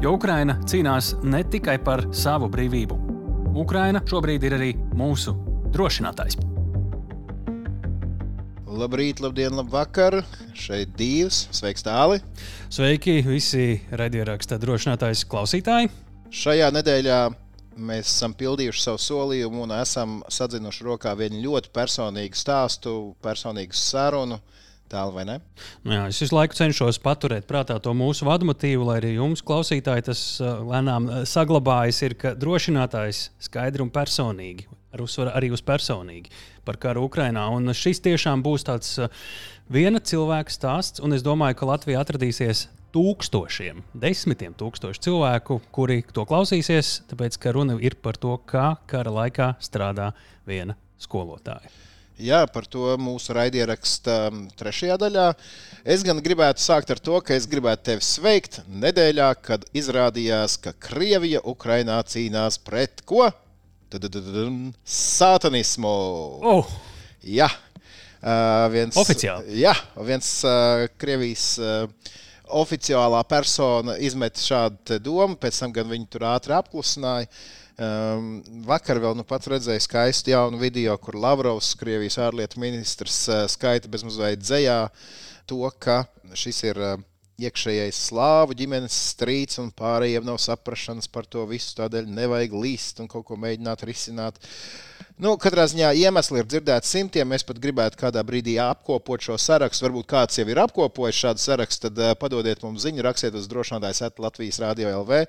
Jo Ukraina cīnās ne tikai par savu brīvību. Ukraina šobrīd ir arī mūsu drošinātājs. Labrīt, labdien, labvakar! Šeit divs, sveiks tāli! Sveiki, visi raidieraksta drošinātājs klausītāji! Šajā nedēļā mēs esam pildījuši savu solījumu un esam sadzinuši rokā vienu ļoti personīgu stāstu, personīgu sarunu. Tālu vai ne? Nu jā, es visu laiku cenšos paturēt prātā to mūsu vadmotīvu, lai arī jums, klausītāji, tas uh, lēnām uh, saglabājas. Ir, ka drošinātājs skaidri un personīgi, ar uzsvaru arī uz personīgi par karu Ukrajinā. Un šis tiešām būs tāds uh, viena cilvēka stāsts, un es domāju, ka Latvija atradīsies tūkstošiem, desmitiem tūkstošu cilvēku, kuri to klausīsies, tāpēc ka runa ir par to, kā kara laikā strādā viena skolotāja. Jā, par to mūsu raidierakstā trešajā daļā. Es gan gribētu sākt ar to, ka es gribētu tevi sveikt nedēļā, kad izrādījās, ka Krievija Ukrainā cīnās pret ko? Sātanismu. Oh. Jā, uh, viens, Oficiāli. Jā, viens uh, Krievijas uh, oficiālā persona izmet šādu domu, pēc tam gan viņi tur ātri apklusināja. Uh, Um, vakar vēl nu pats redzēju skaistu jaunu video, kur Lavrovs, Krievijas ārlietu ministrs, uh, skaita bezmazliet dzējā to, ka šis ir uh, iekšējais slāvu ģimenes strīds, un pārējiem nav saprašanas par to visu. Tādēļ nevajag līst un kaut ko mēģināt risināt. Nu, katrā ziņā iemesli ir dzirdēti simtiem. Es pat gribētu kādā brīdī apkopot šo sarakstu. Varbūt kāds jau ir apkopojis šādu sarakstu, tad uh, padodiet mums ziņu, rakstiet uz drošinātājs Latvijas Rādio LV.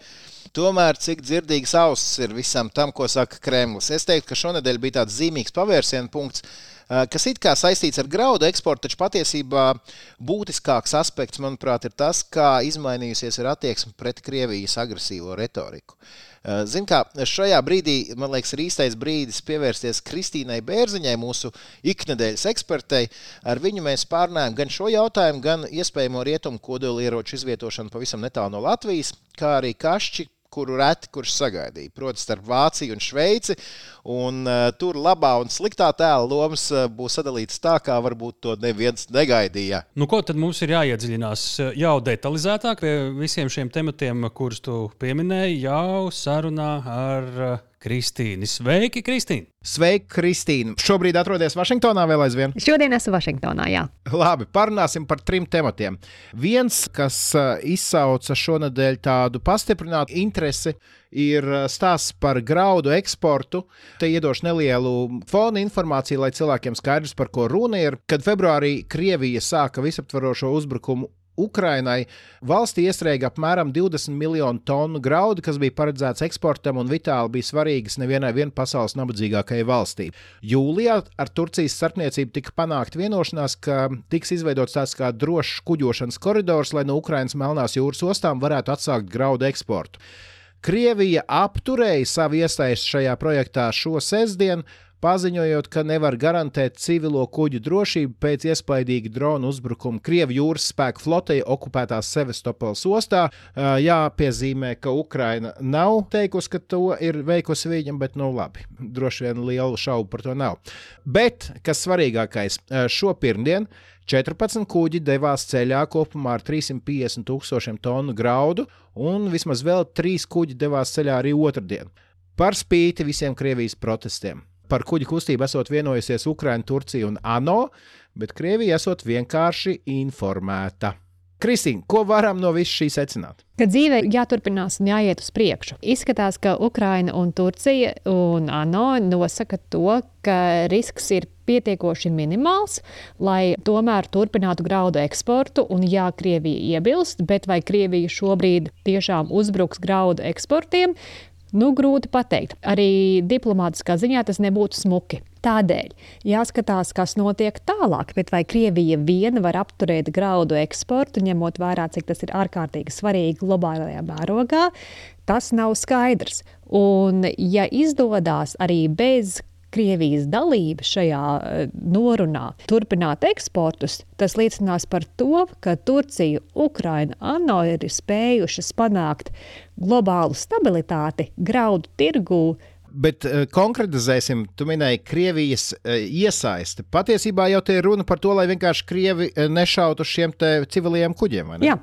Tomēr, cik dzirdīgs auss ir visam tam, ko saka Kremlis. Es teiktu, ka šonadēļ bija tāds zīmīgs pavērsienu punkts, kas it kā saistīts ar graudu eksportu, taču patiesībā būtiskāks aspekts, manuprāt, ir tas, kā izmainījusies ir attieksme pret Krievijas agresīvo retoriku. Ziniet, kā šajā brīdī, man liekas, ir īstais brīdis pievērsties Kristīnai Bērziņai, mūsu iknedēļas ekspertei. Ar viņu mēs pārnājam gan šo jautājumu, gan iespējamo rietumu kodolieroču izvietošanu pavisam netālu no Latvijas, kā arī kašķi kuru reti kurš sagaidīja. Proti, starp Vāciju un Šveici. Un, uh, tur labā un sliktā tēla lomas uh, būs sadalītas tā, kā varbūt to neviens negaidīja. Nu, ko tad mums ir jāiedziļinās jau detalizētāk pie visiem šiem tematiem, kurus tu pieminēji, jau sarunā ar uh, Kristīnu. Sveiki, Kristīne! Sveiki, Kristīne! Šobrīd atrodas Vašingtonā vēl aizvien? Šodien esmu Vašingtonā, jā. Labi, parunāsim par trim tematiem. Viens, kas uh, izsauca šonadēļ tādu pastiprinātu interesi, ir uh, stāsts par graudu eksportu. Te iedošu nelielu fona informāciju, lai cilvēkiem skaidrs, par ko runa ir. Kad februārī Krievija sāka visaptvarošo uzbrukumu Ukrainai valstī iestrēga apmēram 20 miljonu tonu graudu, kas bija paredzēts eksportam un vitāli bija svarīgas nevienai pasaules nabadzīgākajai valstī. Jūlijā ar Turcijas starpniecību tika panākta vienošanās, ka tiks izveidots tāds kā drošs kuģošanas koridors, lai no Ukrainas Melnās jūras ostām varētu atsākt graudu eksportu. Krievija apturēja savu iesaisti šajā projektā šo sestdienu, paziņojot, ka nevar garantēt civilo kuģu drošību pēc iespaidīga drona uzbrukuma Krievijas jūras spēku flotei okupētās Sevastopols ostā. Jāpiezīmē, ka Ukraina nav teikusi, ka to ir veikusi viņa, bet nu labi, droši vien lielu šaubu par to nav. Bet, kas svarīgākais, šo pirmdienu 14 kuģi devās ceļā kopumā ar 350 tūkstošiem tonu graudu, un vismaz vēl 3 kuģi devās ceļā arī otrdien. Par spīti visiem Krievijas protestiem par kuģu kustību esot vienojusies Ukraina, Turcija un ANO, bet Krievija esot vienkārši informēta. Kristīna, ko varam no visa šī secināt? Ka dzīve jāturpinās un jāiet uz priekšu. Izskatās, ka Ukraina un Turcija un ANO nosaka to, ka risks ir pietiekoši minimāls, lai tomēr turpinātu graudu eksportu. Un, jā, Krievija iebilst, bet vai Krievija šobrīd tiešām uzbruks graudu eksportiem, Nu, grūti pateikt. Arī diplomātiskā ziņā tas nebūtu smuki. Tādēļ jāskatās, kas notiek tālāk. Bet vai Krievija viena var apturēt graudu eksportu, ņemot vērā, cik tas ir ārkārtīgi svarīgi globālajā mērogā, tas nav skaidrs. Un, ja izdodas arī bez Krievijas dalība šajā eh, norunā turpināt eksportus, tas liecinās par to, ka Turcija, Ukraina, ANO ir spējušas panākt globālu stabilitāti graudu tirgū, Bet uh, konkretizēsim, tu minēji Krievijas uh, iesaisti. Patiesībā jau te ir runa par to, lai vienkārši Krievi nešautu šiem civiliem kuģiem. Jā,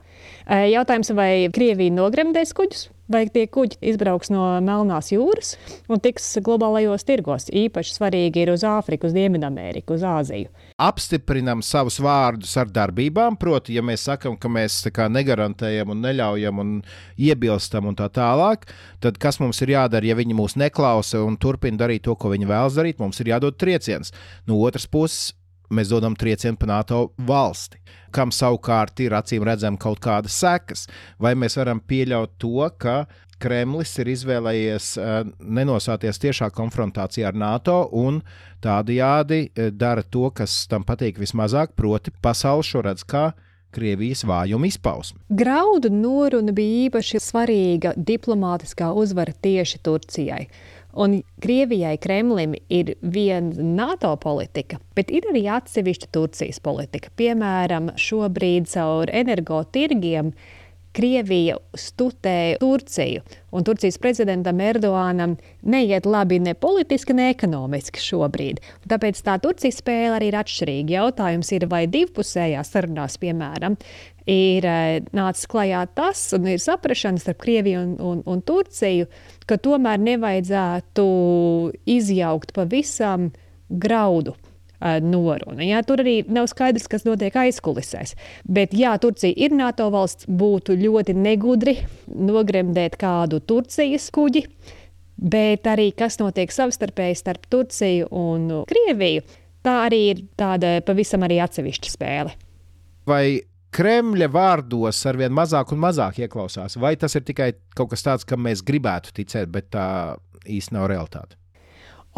jautājums, vai Krievija nogremdēs kuģus? Vai tie kuģi izbrauks no Melnās jūras un tiks globālajos tirgos. Īpaši svarīgi ir uz Āfriku, uz Dienvidameriku, uz Āziju. Apstiprinām savus vārdus ar darbībām, proti, ja mēs sakām, ka mēs negarantējam un neļaujam un iebilstam un tā tālāk, tad kas mums ir jādara, ja viņi mūs neklausa un turpina darīt to, ko viņi vēlas darīt, mums ir jādod trieciens. No otras puses, mēs dodam triecienu pa NATO valsti, kam savukārt ir acīm redzami kaut kādas sekas. Vai mēs varam pieļaut to, ka Kremlis ir izvēlējies uh, nenosāties tiešā konfrontācijā ar NATO un tādajādi uh, dara to, kas tam patīk vismazāk, proti, pasauli šo redz kā Krievijas vājuma izpausme. Graudu noruna bija īpaši svarīga diplomātiskā uzvara tieši Turcijai. Un Krievijai, Kremlim ir viena NATO politika, bet ir arī atsevišķa Turcijas politika. Piemēram, šobrīd caur energotirgiem Krievija stutē Turciju, un Turcijas prezidentam Erdoānam neiet labi ne politiski, ne ekonomiski šobrīd. Tāpēc tā Turcijas spēle arī ir atšķirīga. Jautājums ir, vai divpusējās sarunās, piemēram, ir eh, nācis klajā tas, un ir saprašana starp Krieviju un, un, un Turciju, ka tomēr nevajadzētu izjaukt pavisam graudu noruna. Jā, tur arī nav skaidrs, kas notiek aizkulisēs. Bet, ja Turcija ir NATO valsts, būtu ļoti negudri nogremdēt kādu Turcijas kuģi. Bet arī kas notiek savstarpēji starp Turciju un Krieviju, tā arī ir tāda pavisam arī atsevišķa spēle. Vai Kremļa vārdos ar vien mazāk un mazāk ieklausās, vai tas ir tikai kaut kas tāds, kam mēs gribētu ticēt, bet tā īsti nav realitāte?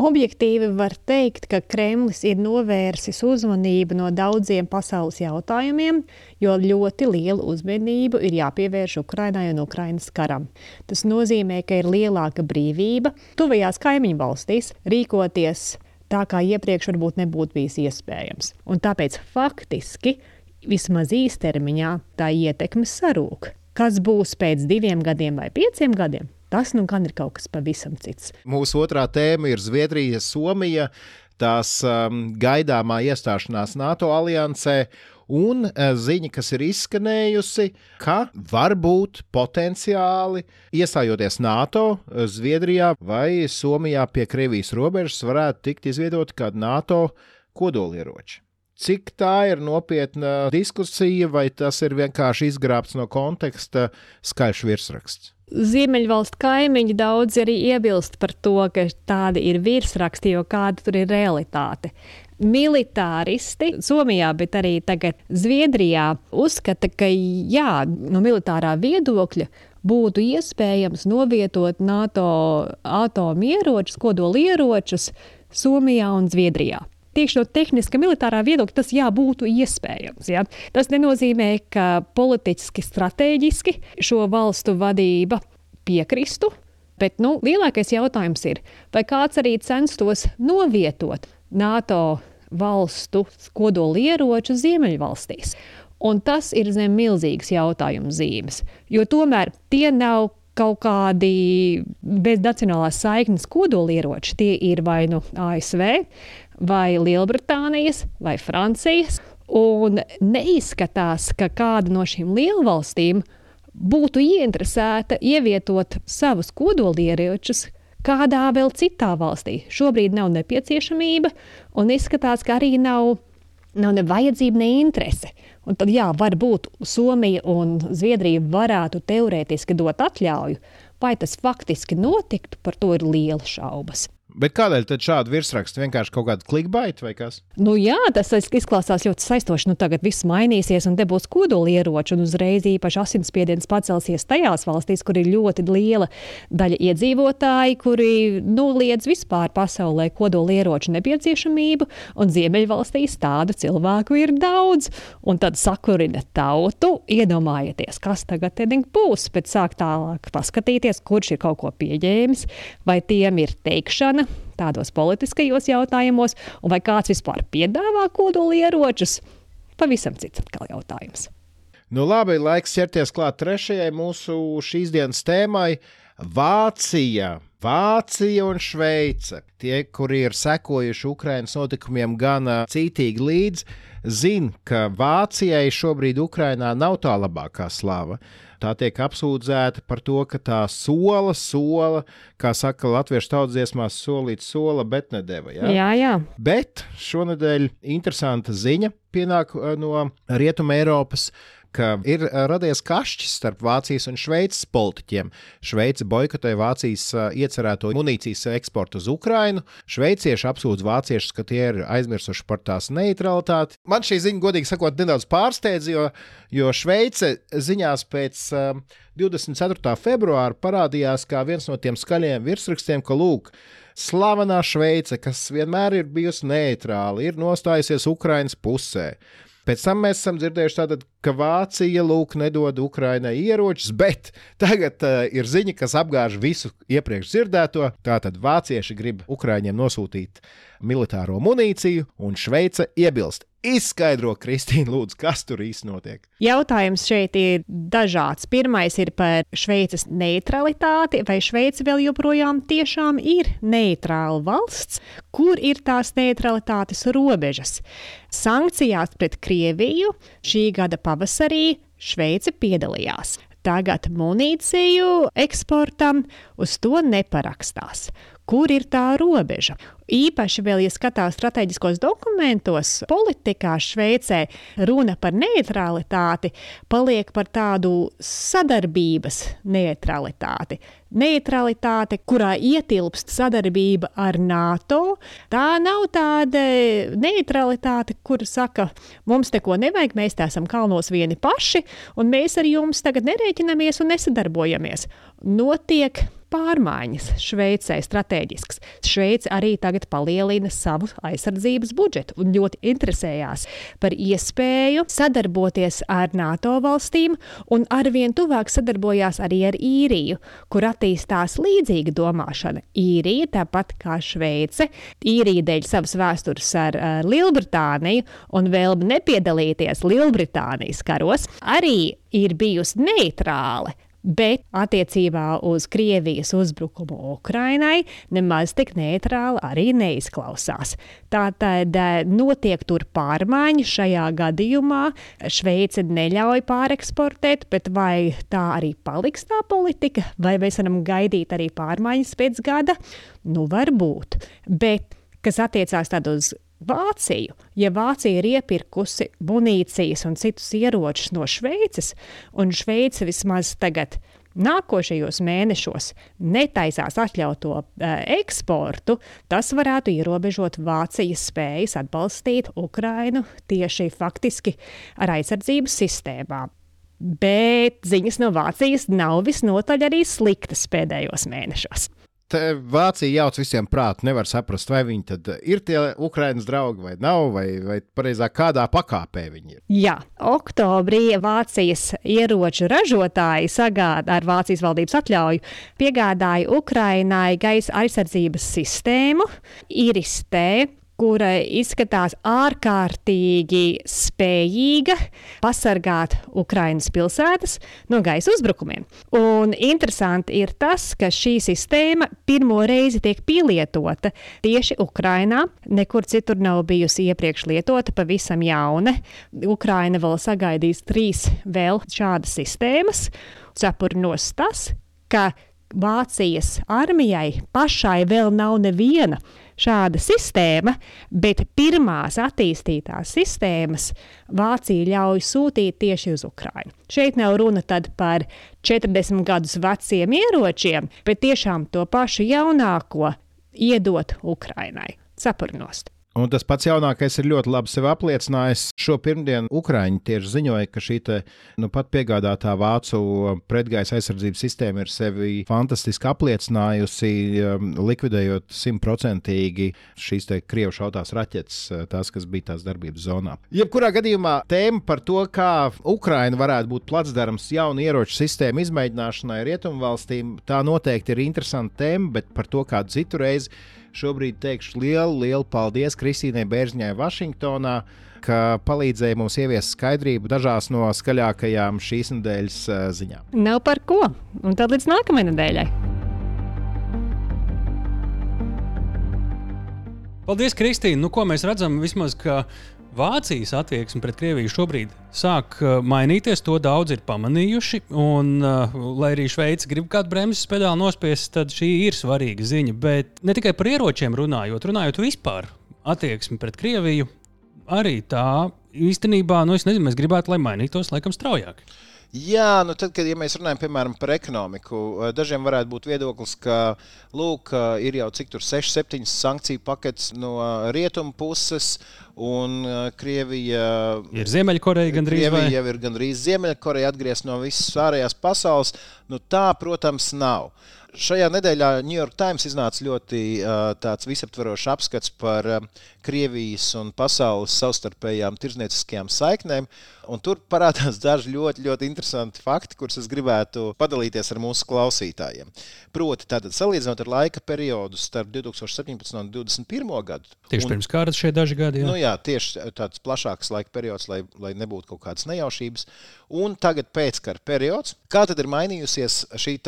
Objektīvi var teikt, ka Kremlis ir novērsis uzmanību no daudziem pasaules jautājumiem, jo ļoti lielu uzmanību ir jāpievērš Ukrainai un Ukrainas karam. Tas nozīmē, ka ir lielāka brīvība tuvajās kaimiņu valstīs rīkoties tā, kā iepriekš varbūt nebūtu bijis iespējams. Un tāpēc faktiski vismaz īstermiņā tā ietekme sarūk. Kas būs pēc diviem gadiem vai pieciem gadiem? Tas nu gan ir kaut kas pavisam cits. Mūsu otrā tēma ir Zviedrija, Somija, tās um, gaidāmā iestāšanās NATO aliansē. Un uh, ziņa, kas ir izskanējusi, ka varbūt potenciāli iestājoties NATO, Zviedrijā vai Somijā pie Krievijas robežas varētu tikt izvietoti kādi NATO kodolieroči. Cik tā ir nopietna diskusija, vai tas ir vienkārši izgrābts no konteksta skaļš virsraksts? Ziemeļvalstu kaimiņi daudz arī iebilst par to, ka tādi ir virsraksti, jo kāda tur ir realitāte. Militāristi Somijā, bet arī tagad Zviedrijā uzskata, ka jā, no militārā viedokļa būtu iespējams novietot NATO atomieročus, kodolieročus Somijā un Zviedrijā tieši no tehniska militārā viedokļa tas jā, būtu iespējams. Jā. Tas nenozīmē, ka politiski, strateģiski šo valstu vadība piekristu. Bet nu, lielākais jautājums ir, vai kāds arī censtos novietot NATO valstu kodolieroču Ziemeļvalstīs. Un tas ir zem milzīgas jautājuma zīmes, jo tomēr tie nav kaut kādi bez nacionālās saiknes kodolieroči. Tie ir vai nu ASV, vai Lielbritānijas, vai Francijas. Un neizskatās, ka kāda no šīm lielvalstīm būtu ieinteresēta ievietot savus kodolieročus kādā vēl citā valstī. Šobrīd nav nepieciešamība, un izskatās, ka arī nav, nav ne vajadzība, ne interese. Un tad, jā, varbūt Somija un Zviedrija varētu teorētiski dot atļauju, vai tas faktiski notiktu, par to ir liela šaubas. Bet kādēļ tad šādu virsrakstu? Vienkārši kaut kāda klikbaita vai kas? Nu, jā, tas izklausās ļoti saistoši. Nu, tagad viss mainīsies, un te būs kodolieroči, un uzreiz īpaši asinsspiediens pacelsies tajās valstīs, kur ir ļoti liela daļa iedzīvotāji, kuri nu, liedz vispār pasaulē kodolieroču nepieciešamību, un Ziemeļvalstīs tādu cilvēku ir daudz. Un tad sakurina tautu. Iedomājieties, kas tagad būs, pēc sāk tālāk paskatīties, kurš ir kaut ko pieņēmis, vai tiem ir teikšana tādos politiskajos jautājumos, un vai kāds vispār piedāvā kodolieročus, pavisam cits atkal jautājums. Nu, labi, laiks ķerties klāt trešajai mūsu šīs dienas tēmai - Vācija. Vācija un Šveice. Tie, kuri ir sekojuši Ukraiņas notikumiem gan cītīgi līdzi, zina, ka Vācijai šobrīd Ukrainā nav tā labākā slava. Tā tiek apsūdzēta par to, ka tā sola, sola, kā saka latviešu tautsdziesmās, solīt sola, bet nedēva. Ja? Jā, jā. Bet šonadēļ interesanta ziņa pienāk no Rietumē Eiropas ka ir radies kašķis starp Vācijas un Šveices politiķiem. Šveice boikotē Vācijas iecerēto munīcijas eksportu uz Ukrajinu. Šveicieši apsūdz vāciešus, ka tie ir aizmirsuši par tās neutralitāti. Man šī ziņa, godīgi sakot, nedaudz pārsteidz, jo, jo Šveice ziņās pēc uh, 24. februāra parādījās kā viens no tiem skaļiem virsrakstiem, ka lūk, slavenā Šveice, kas vienmēr ir bijusi neitrāla, ir nostājusies Ukraiņas pusē. Pēc tam mēs esam dzirdējuši, tātad, ka Vācija lūk, nedod Ukraiņai ieročus, bet tagad uh, ir ziņa, kas apgāž visu iepriekš dzirdēto. Tātad vācieši grib Ukraiņiem nosūtīt militāro munīciju, un Šveice iebilst. Izskaidro, Kristīna, lūdzu, kas tur īstenībā notiek. Jautājums šeit ir dažāds. Pirmais ir par Šveices neutralitāti, vai Šveice vēl joprojām tiešām ir neitrāla valsts, kur ir tās neutralitātes robežas. Sankcijās pret Krieviju šī gada pavasarī Šveice piedalījās. Tagad munīciju eksportam uz to neparakstās. Kur ir tā robeža? Īpaši vēl, ja skatās strateģiskos dokumentos, politikā Šveicē runa par neutralitāti paliek par tādu sadarbības neutralitāti. Neutralitāte, kurā ietilpst sadarbība ar NATO, tā nav tāda neutralitāte, kur saka, mums neko nevajag, mēs te esam kalnos vieni paši, un mēs ar jums tagad nerēķinamies un nesadarbojamies. Notiek pārmaiņas Šveicē strateģisks. Šveice arī tagad palielina savu aizsardzības budžetu un ļoti interesējās par iespēju sadarboties ar NATO valstīm un arvien tuvāk sadarbojās arī ar īriju, kur attīstās līdzīga domāšana. Īrija, tāpat kā Šveice, īrija dēļ savas vēstures ar uh, Lielbritāniju un vēlme nepiedalīties Lielbritānijas karos, arī ir bijusi neitrāla Bet attiecībā uz Krievijas uzbrukumu Ukrainai nemaz tik neitrāli arī neizklausās. Tātad eh, notiek tur pārmaiņas šajā gadījumā. Šveice neļauj pāreksportēt, bet vai tā arī paliks tā politika, vai mēs varam gaidīt arī pārmaiņas pēc gada? Nu, varbūt. Bet kas attiecās uz Vāciju. Ja Vācija ir iepirkusi munīcijas un citus ieročus no Šveices, un Šveice vismaz tagad nākošajos mēnešos netaisās atļaut to uh, eksportu, tas varētu ierobežot Vācijas spējas atbalstīt Ukrainu tieši faktiski ar aizsardzības sistēmām. Bet ziņas no Vācijas nav visnotaļ arī sliktas pēdējos mēnešos. Vācija jauc visiem prātu, nevar saprast, vai viņi tad ir tie Ukraiņas draugi vai nav, vai, vai pareizāk kādā pakāpē viņi ir. Jā, oktobrī Vācijas ieroču ražotāji sagādā ar Vācijas valdības atļauju piegādāja Ukrainai gaisa aizsardzības sistēmu, IRIS-T kura izskatās ārkārtīgi spējīga pasargāt Ukraiņas pilsētas no gaisa uzbrukumiem. Un interesanti ir tas, ka šī sistēma pirmo reizi tiek pielietota tieši Ukrainā. Nekur citur nav bijusi iepriekš lietota, pavisam jauna. Ukraina vēl sagaidīs trīs vēl šādas sistēmas. Cepurnos tas, ka Vācijas armijai pašai vēl nav neviena šāda sistēma, bet pirmās attīstītās sistēmas Vācija ļauj sūtīt tieši uz Ukrajinu. Šeit nav runa par 40 gadus veciem ieročiem, bet tiešām to pašu jaunāko iedot Ukrainai. Cepurnost. Un tas pats jaunākais ir ļoti labi sevi apliecinājis. Šo pirmdienu Ukrāņi tieši ziņoja, ka šī te, nu, pat piegādātā vācu pretgaisa aizsardzības sistēma ir sevi fantastiski apliecinājusi, um, likvidējot simtprocentīgi šīs krievu šautās raķetes, uh, tās, kas bija tās darbības zonā. Jebkurā gadījumā tēma par to, kā Ukraina varētu būt placdarms jaunu ieroču sistēmu izmēģināšanai rietumvalstīm, tā noteikti ir interesanta tēma, bet par to kādu citu reizi Šobrīd teikšu lielu, lielu paldies Kristīnai Bērziņai Vašingtonā, ka palīdzēja mums ieviest skaidrību dažās no skaļākajām šīs nedēļas ziņām. Nav par ko. Un tad līdz nākamajai nedēļai. Paldies, Kristīne. Nu, ko mēs redzam? Vismaz, ka Vācijas attieksme pret Krieviju šobrīd sāk uh, mainīties. To daudz ir pamanījuši. Un, uh, lai arī Šveice grib kādu bremzes pedāli nospiest, tad šī ir svarīga ziņa. Bet ne tikai par ieročiem runājot, runājot vispār attieksmi pret Krieviju, arī tā īstenībā, nu, es nezinu, mēs gribētu, lai mainītos laikam straujāk. Jā, nu tad, kad ja mēs runājam piemēram, par ekonomiku, eh, dažiem varētu būt viedoklis, ka lūk, eh, ir jau cik tur 6, 7 sankciju paketes no eh, rietumu puses, un Krievija ir Ziemeļkoreja gandrīz. Krievija jau ir gandrīz Ziemeļkoreja atgriezt no visas ārējās pasaules. Nu, tā, protams, nav. Šajā nedēļā New York Times iznāca ļoti uh, visaptverošs apskats par uh, Krievijas un pasaules savstarpējām tirzniecīskajām saiknēm. Tur parādās daži ļoti, ļoti interesanti fakti, kurus es gribētu padalīties ar mūsu klausītājiem. Proti, tātad salīdzinot ar laika periodu starp 2017 un 2021 gadu. Tieši un, pirms kārtas šie daži gadi. Jā, nu jā tieši tāds plašāks laika periods, lai, lai nebūtu kaut kādas nejaušības. Un tagad pēckara periods. Kā tad ir mainījusies šī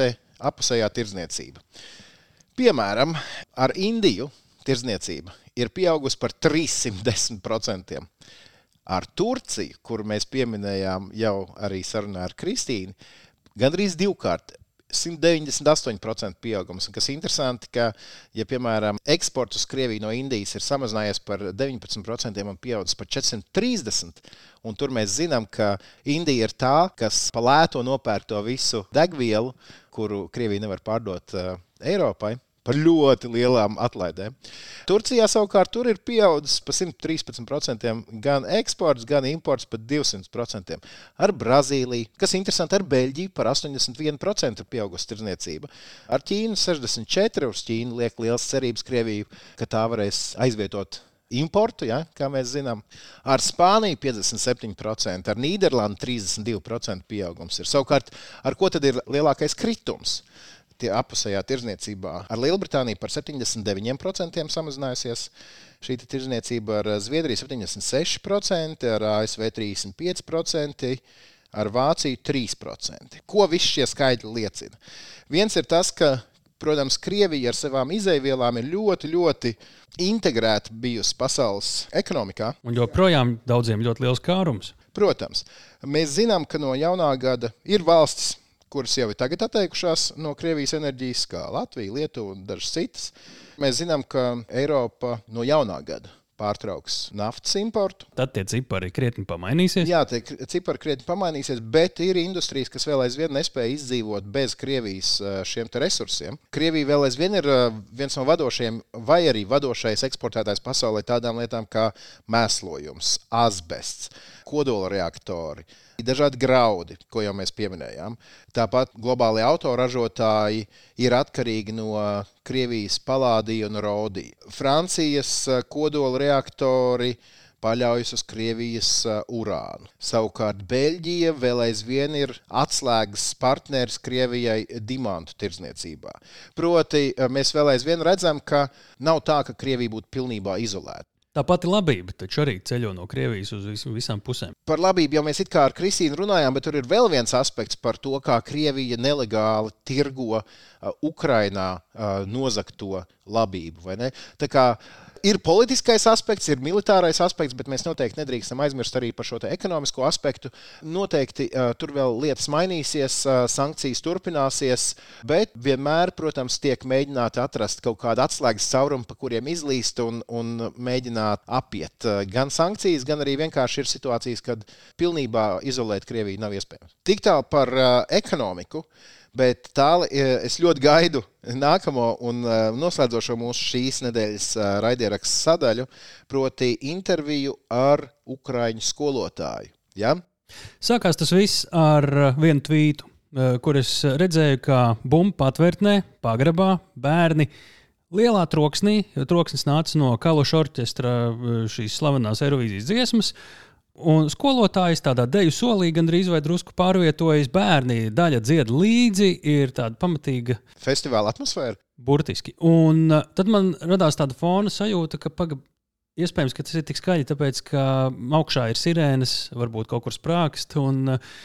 apusējā tirdzniecība. Piemēram, ar Indiju tirdzniecība ir pieaugusi par 310%. Ar Turciju, kuru mēs pieminējām jau arī sarunā ar Kristīnu, gandrīz divkārt 198% pieaugums. Kas interesanti, ka, ja, piemēram, eksports uz Krieviju no Indijas ir samazinājies par 19% un pieaudzis par 430%, un tur mēs zinām, ka Indija ir tā, kas pa lēto nopērk to visu degvielu, kuru Krievija nevar pārdot uh, Eiropai par ļoti lielām atlaidēm. Turcijā savukārt tur ir pieaudzis par 113%, gan eksports, gan imports par 200%. Ar Brazīliju, kas ir interesanti, ar Beļģiju par 81% pieaugusi tirdzniecība. Ar Ķīnu 64% uz Ķīnu liek liels cerības Krieviju, ka tā varēs aizvietot importu, ja, kā mēs zinām. Ar Spāniju 57%, ar Nīderlandi 32% pieaugums ir. Savukārt, ar ko tad ir lielākais kritums? tie apusējā tirzniecībā ar Lielbritāniju par 79% samazinājusies. Šī tirzniecība ar Zviedriju 76%, ar ASV 35%, ar Vāciju 3%. Ko visi šie skaitļi liecina? Viens ir tas, ka, protams, Krievija ar savām izēvielām ir ļoti, ļoti integrēta bijusi pasaules ekonomikā. Un joprojām daudziem ļoti liels kārums. Protams, mēs zinām, ka no jaunā gada ir valstis, kuras jau ir tagad atteikušās no Krievijas enerģijas, kā Latvija, Lietuva un dažas citas. Mēs zinām, ka Eiropa no jaunā gada pārtrauks naftas importu. Tad tie cipari krietni pamainīsies. Jā, tie cipari krietni pamainīsies, bet ir industrijas, kas vēl aizvien nespēja izdzīvot bez Krievijas šiem resursiem. Krievija vēl aizvien ir viens no vadošajiem, vai arī vadošais eksportētājs pasaulē tādām lietām kā mēslojums, asbests, kodola reaktori dažādi graudi, ko jau mēs pieminējām. Tāpat globālajie autoražotāji ir atkarīgi no Krievijas palādija un rodija. Francijas eh, kodola reaktori paļaujas uz Krievijas uh, urānu. Savukārt Beļģija vēl aizvien ir atslēgas partneris Krievijai dimantu tirdzniecībā. Proti, uh, mēs vēl aizvien redzam, ka nav tā, ka Krievija būtu pilnībā izolēta. Tā pati labība taču arī ceļo no Krievijas uz vis, visām pusēm. Par labību jau mēs it kā ar Kristīnu runājām, bet tur ir vēl viens aspekts par to, kā Krievija nelegāli tirgo uh, Ukrainā uh, nozagto labību. Tā kā ir politiskais aspekts, ir militārais aspekts, bet mēs noteikti nedrīkstam aizmirst arī par šo ekonomisko aspektu. Noteikti uh, tur vēl lietas mainīsies, uh, sankcijas turpināsies, bet vienmēr, protams, tiek mēģināti atrast kaut kādu atslēgas caurumu, pa kuriem izlīst un, un mēģināt apiet uh, gan sankcijas, gan arī vienkārši ir situācijas, kad pilnībā izolēt Krieviju nav iespējams. Tik tālu par uh, ekonomiku. Bet tālāk es ļoti gaidu nākamo un noslēdzošo mūsu šīs nedēļas raidierakstu sadaļu, proti, interviju ar Ukrāņu skolotāju. Ja? Sākās tas viss ar vienu tvītu, kur es redzēju, ka bumbu patvērtnē, pagrabā bērni lielā troksnī, jo troksnis nāca no Kaluša orķestra šīs slavenās Eirovīzijas dziesmas. Un skolotājs tādā deju solī gandrīz vai drusku pārvietojas. Bērni daļa dzied līdzi, ir tāda pamatīga festivāla atmosfēra. Burtiski. Un uh, tad man radās tāda fona sajūta, ka paga, iespējams, ka tas ir tik skaļi, tāpēc ka augšā ir sirēnas, varbūt kaut kur sprākst. Un, uh,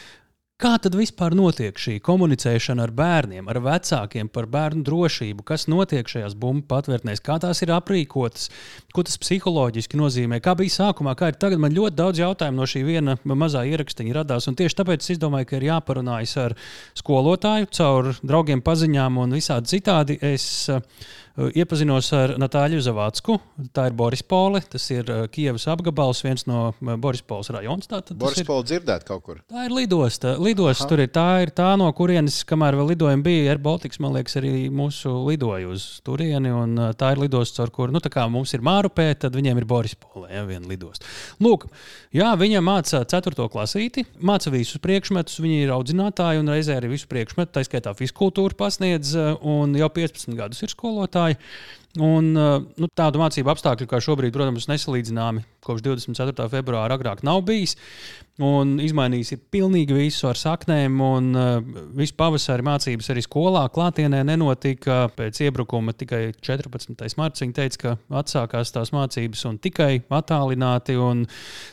Kā tad vispār notiek šī komunicēšana ar bērniem, ar vecākiem par bērnu drošību? Kas notiek šajās bumbu patvērtnēs, kā tās ir aprīkotas, ko tas psiholoģiski nozīmē? Kā bija sākumā, kā ir tagad? Man ļoti daudz jautājumu no šī viena mazā ierakstiņa radās. Tieši tāpēc es domāju, ka ir jāparunājas ar skolotāju, caur draugiem, paziņām un visādi citādi. Es, uh, Iepazinos ar Natāļu Zavācku. Tā ir Borispole. Tas ir Kievas apgabals, viens no Borispoles rajonus. Borispole dzirdēt kaut kur. Tā ir lidosta. Lidosta tur ir tā, ir tā, no kurienes, kamēr vēl lidojumi bija, Air Baltics, man liekas, arī mūsu lidoja uz turieni. Tā ir lidosta, ar kuru, nu, mums ir Mārupē, tad viņiem ir Borispole, ja viena lidosta. Lūk, jā, viņa māca 4. klasīti, māca visus priekšmetus, viņa ir audzinātāja un reizē arī visu priekšmetu, tā skaitā fizkultūru pasniedz, un jau 15 gadus ir skolotāja skolotāji. Un, uh, nu, tādu mācību apstākļu, kā šobrīd, protams, nesalīdzināmi kopš 24. februāra agrāk nav bijis. Un izmainījis ir pilnīgi visu ar saknēm, un uh, visu pavasari mācības arī skolā klātienē nenotika. Pēc iebrukuma tikai 14. martā viņa teica, ka atsākās tās mācības un tikai attālināti. Un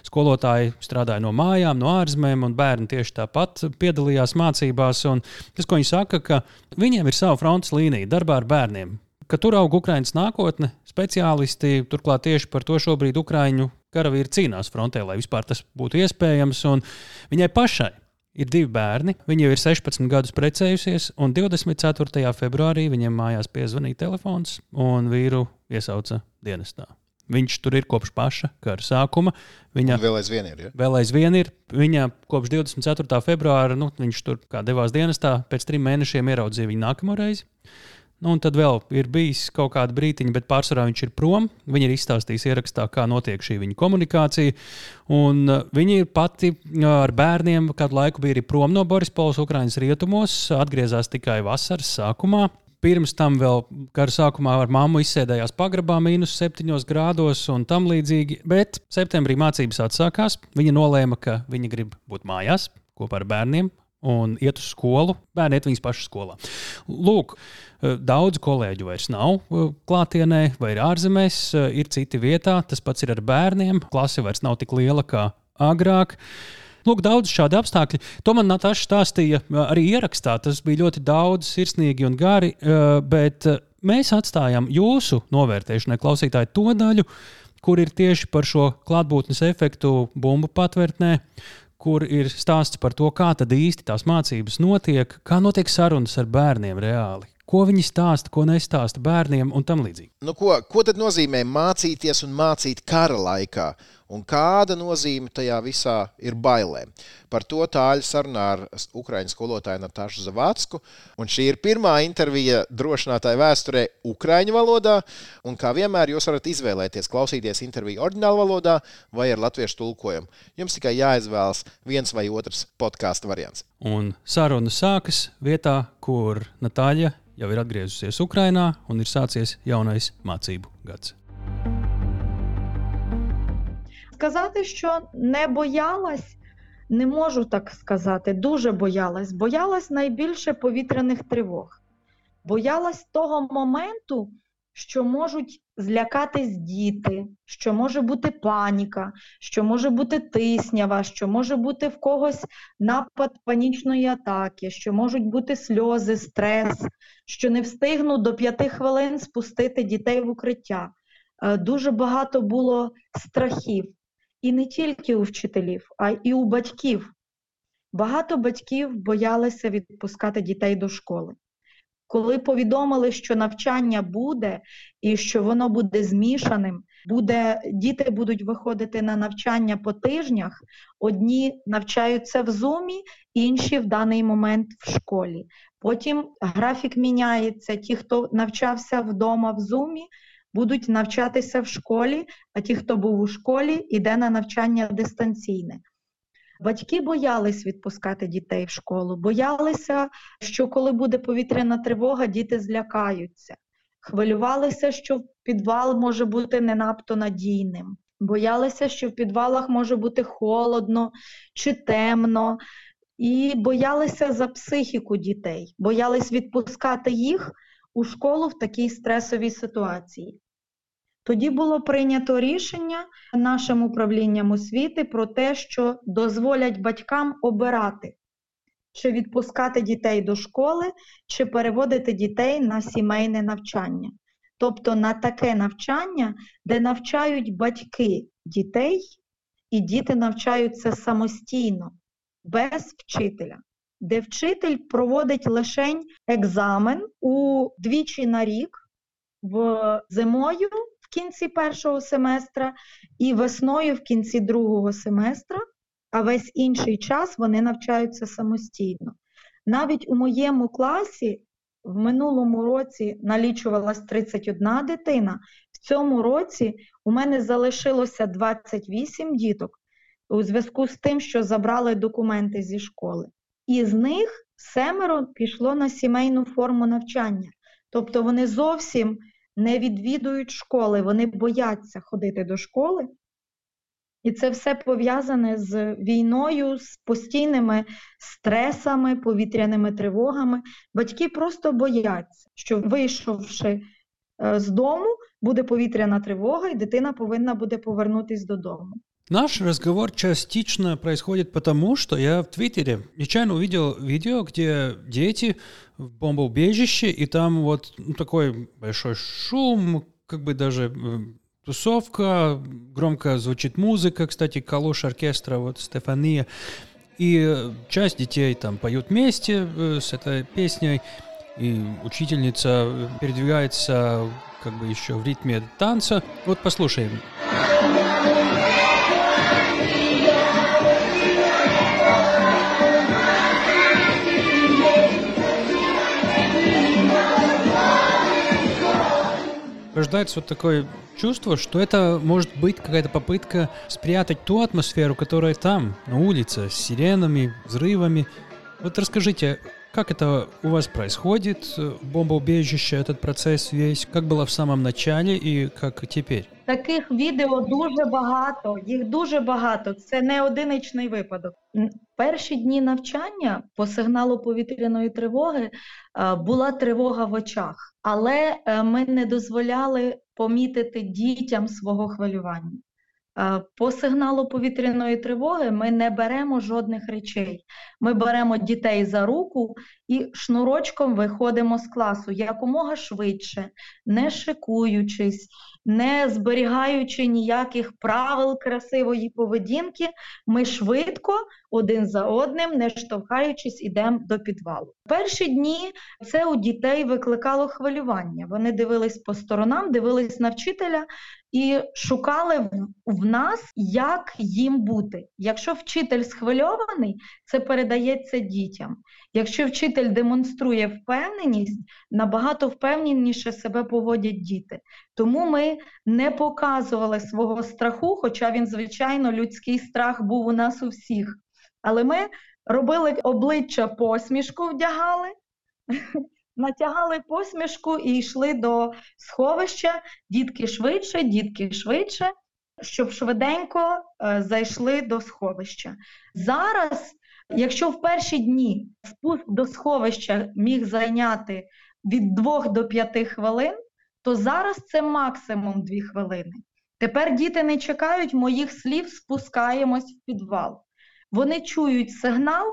skolotāji strādāja no mājām, no ārzemēm, un bērni tieši tāpat piedalījās mācībās. Un tas, ko viņi saka, ka viņiem ir sava frontes līnija darbā ar bērniem ka tur aug Ukraiņas nākotne. Speciālisti turklāt tieši par to šobrīd Ukrāņu karavīri cīnās frontē, lai vispār tas būtu iespējams. Viņai pašai ir divi bērni. Viņa jau ir 16 gadus precējusies, un 24. februārī viņiem mājās piezvanīja telefons, un vīru iesauca dienestā. Viņš tur ir kopš paša kara sākuma. Viņa vēl aizvien ir. Ja? Vēl aizvien ir. Viņa kopš 24. februāra, nu, viņš tur devās dienestā, pēc trim mēnešiem ieraudzīja viņu nākamo reizi. Nu, un tad vēl ir bijis kaut kāda brīdiņa, bet pārsvarā viņš ir prom. Viņa ir izstāstījusi ierakstā, kā notiek šī viņa komunikācija. Un uh, viņa ir pati uh, ar bērniem kādu laiku bija arī prom no Borispolas, Ukraiņas rietumos, atgriezās tikai vasaras sākumā. Pirms tam vēl kara sākumā ar mammu izsēdējās pagrabā, mīnus 7 grādos un tam līdzīgi. Bet septembrī mācības atsākās. Viņa nolēma, ka viņa grib būt mājās kopā ar bērniem un iet uz skolu. Bērni iet viņas pašas skolā. Lūk, daudz kolēģu vairs nav eh, klātienē vai ir ārzemēs, eh, ir citi vietā. Tas pats ir ar bērniem. Klase vairs nav tik liela kā agrāk. Lūk, daudz šādu apstākļu. To man Natāša stāstīja arī ierakstā. Tas bija ļoti daudz, sirsnīgi un gari, bet mēs atstājam jūsu novērtēšanai, klausītāji, to daļu, kur ir tieši par šo klātbūtnes efektu bumbu patvērtnē, kur ir stāsts par to, kā tad īsti tās mācības notiek, kā notiek sarunas ar bērniem reāli ko viņi stāsta, ko nestāsta bērniem un tam līdzīgi. Nu, ko, ko tad nozīmē mācīties un mācīt kara laikā? Un kāda nozīme tajā visā ir bailēm? Par to tāļu sarunā ar Ukrāņu skolotāju Natāšu Zavacku. Un šī ir pirmā intervija drošinātāja vēsturē Ukrāņu valodā. Un kā vienmēr, jūs varat izvēlēties klausīties interviju oriģinālu valodā vai ar latviešu tulkojumu. Jums tikai jāizvēlas viens vai otrs podkāstu variants. Un saruna sākas vietā, kur Natāļa jau ir atgriezusies Ukrajinā un ir sācies jaunais mācību gads. Сказати, що не боялась, не можу так сказати. Дуже боялась. Боялась найбільше повітряних тривог. Боялась того моменту, що можуть злякатись діти, що може бути паніка, що може бути тиснява, що може бути в когось напад панічної атаки, що можуть бути сльози, стрес, що не встигну до п'яти хвилин спустити дітей в укриття. Е, дуже багато було страхів. І не тільки у вчителів, а й у батьків. Багато батьків боялися відпускати дітей до школи Коли повідомили, що навчання буде і що воно буде змішаним, буде діти будуть виходити на навчання по тижнях. Одні навчаються в зумі, інші в даний момент в школі. Потім графік міняється. Ті, хто навчався вдома в зумі, будуть навчатися в школі, а ті, хто був у школі, йде на навчання дистанційне. Батьки боялись відпускати дітей в школу, боялися, що коли буде повітряна тривога, діти злякаються. Хвилювалися, що підвал може бути не надто надійним. Боялися, що в підвалах може бути холодно чи темно, і боялися за психіку дітей, боялись відпускати їх у школу в такій стресовій ситуації. Тоді було прийнято рішення нашим управлінням освіти про те, що дозволять батькам обирати, чи відпускати дітей до школи, чи переводити дітей на сімейне навчання. Тобто на таке навчання, де навчають батьки дітей, і діти навчаються самостійно, без вчителя, де вчитель проводить лише екзамен у двічі на рік в зимою кінці першого семестра і весною в кінці другого семестра, а весь інший час вони навчаються самостійно. Навіть у моєму класі в минулому році налічувалась 31 дитина, в цьому році у мене залишилося 28 діток у зв'язку з тим, що забрали документи зі школи. Із них семеро пішло на сімейну форму навчання. Тобто вони зовсім не відвідують школи, вони бояться ходити до школи. І це все пов'язане з війною, з постійними стресами, повітряними тривогами. Батьки просто бояться, що вийшовши е, з дому, буде повітряна тривога, і дитина повинна буде повернутися додому. Наш разговор частично происходит потому, что я в Твиттере нечаянно увидел видео, где дети в бомбоубежище, и там вот ну, такой большой шум, как бы даже э, тусовка, громко звучит музыка, кстати, калош оркестра, вот Стефания, и часть детей там поют вместе э, с этой песней, и учительница передвигается как бы еще в ритме танца. Вот послушаем. рождается вот такое чувство, что это может быть какая-то попытка спрятать ту атмосферу, которая там, на улице, с сиренами, взрывами. Вот расскажите, как это у вас происходит, бомбоубежище, этот процесс весь, как было в самом начале и как теперь? Таких відео дуже багато, їх дуже багато. Це не одиничний випадок. Перші дні навчання по сигналу повітряної тривоги була тривога в очах але е, ми не дозволяли помітити дітям свого хвилювання. Е, по сигналу повітряної тривоги ми не беремо жодних речей. Ми беремо дітей за руку і шнурочком виходимо з класу якомога швидше, не шикуючись, не зберігаючи ніяких правил красивої поведінки, ми швидко один за одним, не штовхаючись, ідемо до підвалу. Перші дні це у дітей викликало хвилювання. Вони дивились по сторонам, дивились на вчителя і шукали в нас, як їм бути. Якщо вчитель схвильований, це передається дітям. Якщо вчитель демонструє впевненість, набагато впевненіше себе поводять діти. Тому ми не показували свого страху, хоча він, звичайно, людський страх був у нас у всіх. Але ми робили обличчя посмішку, вдягали. Натягали посмішку і йшли до сховища, дітки швидше, дітки швидше, щоб швиденько е, зайшли до сховища. Зараз Якщо в перші дні спуск до сховища міг зайняти від 2 до 5 хвилин, то зараз це максимум 2 хвилини. Тепер діти не чекають моїх слів, спускаємось в підвал. Вони чують сигнал,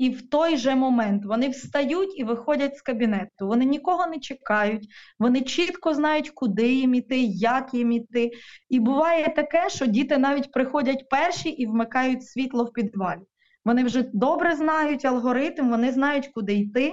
і в той же момент вони встають і виходять з кабінету. Вони нікого не чекають, вони чітко знають, куди їм іти, як їм іти. І буває таке, що діти навіть приходять перші і вмикають світло в підвалі. Вони вже добре знають алгоритм, вони знають, куди йти.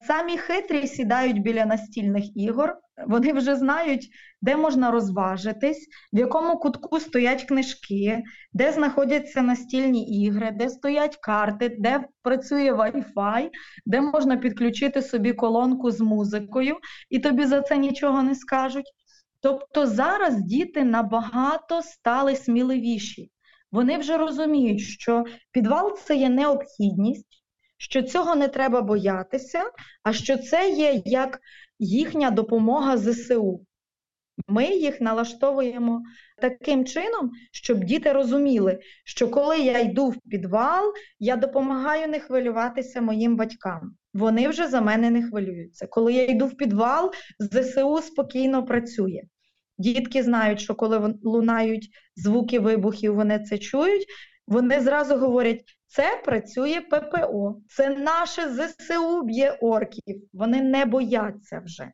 Самі хитрі сідають біля настільних ігор, вони вже знають, де можна розважитись, в якому кутку стоять книжки, де знаходяться настільні ігри, де стоять карти, де працює Wi-Fi, де можна підключити собі колонку з музикою, і тобі за це нічого не скажуть. Тобто зараз діти набагато стали сміливіші. Вони вже розуміють, що підвал це є необхідність, що цього не треба боятися, а що це є як їхня допомога ЗСУ. Ми їх налаштовуємо таким чином, щоб діти розуміли, що коли я йду в підвал, я допомагаю не хвилюватися моїм батькам. Вони вже за мене не хвилюються. Коли я йду в підвал, ЗСУ спокійно працює. Дітки знають, що коли лунають звуки вибухів, вони це чують. Вони зразу говорять: це працює ППО, це наше ЗСУ б'є орків. Вони не бояться вже.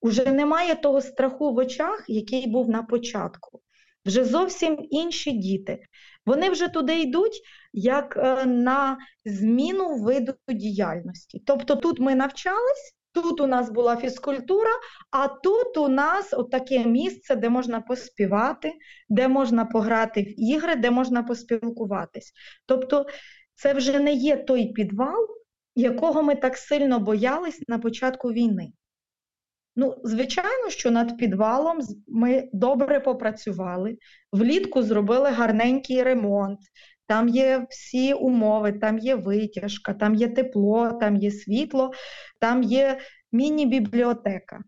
Уже немає того страху в очах, який був на початку. Вже зовсім інші діти. Вони вже туди йдуть як е, на зміну виду діяльності. Тобто тут ми навчались, Тут у нас була фізкультура, а тут у нас таке місце, де можна поспівати, де можна пограти в ігри, де можна поспілкуватись. Тобто це вже не є той підвал, якого ми так сильно боялись на початку війни. Ну, звичайно, що над підвалом ми добре попрацювали, влітку зробили гарненький ремонт, там є всі умови, там є витяжка, там є тепло, там є світло, там є міні-бібліотека,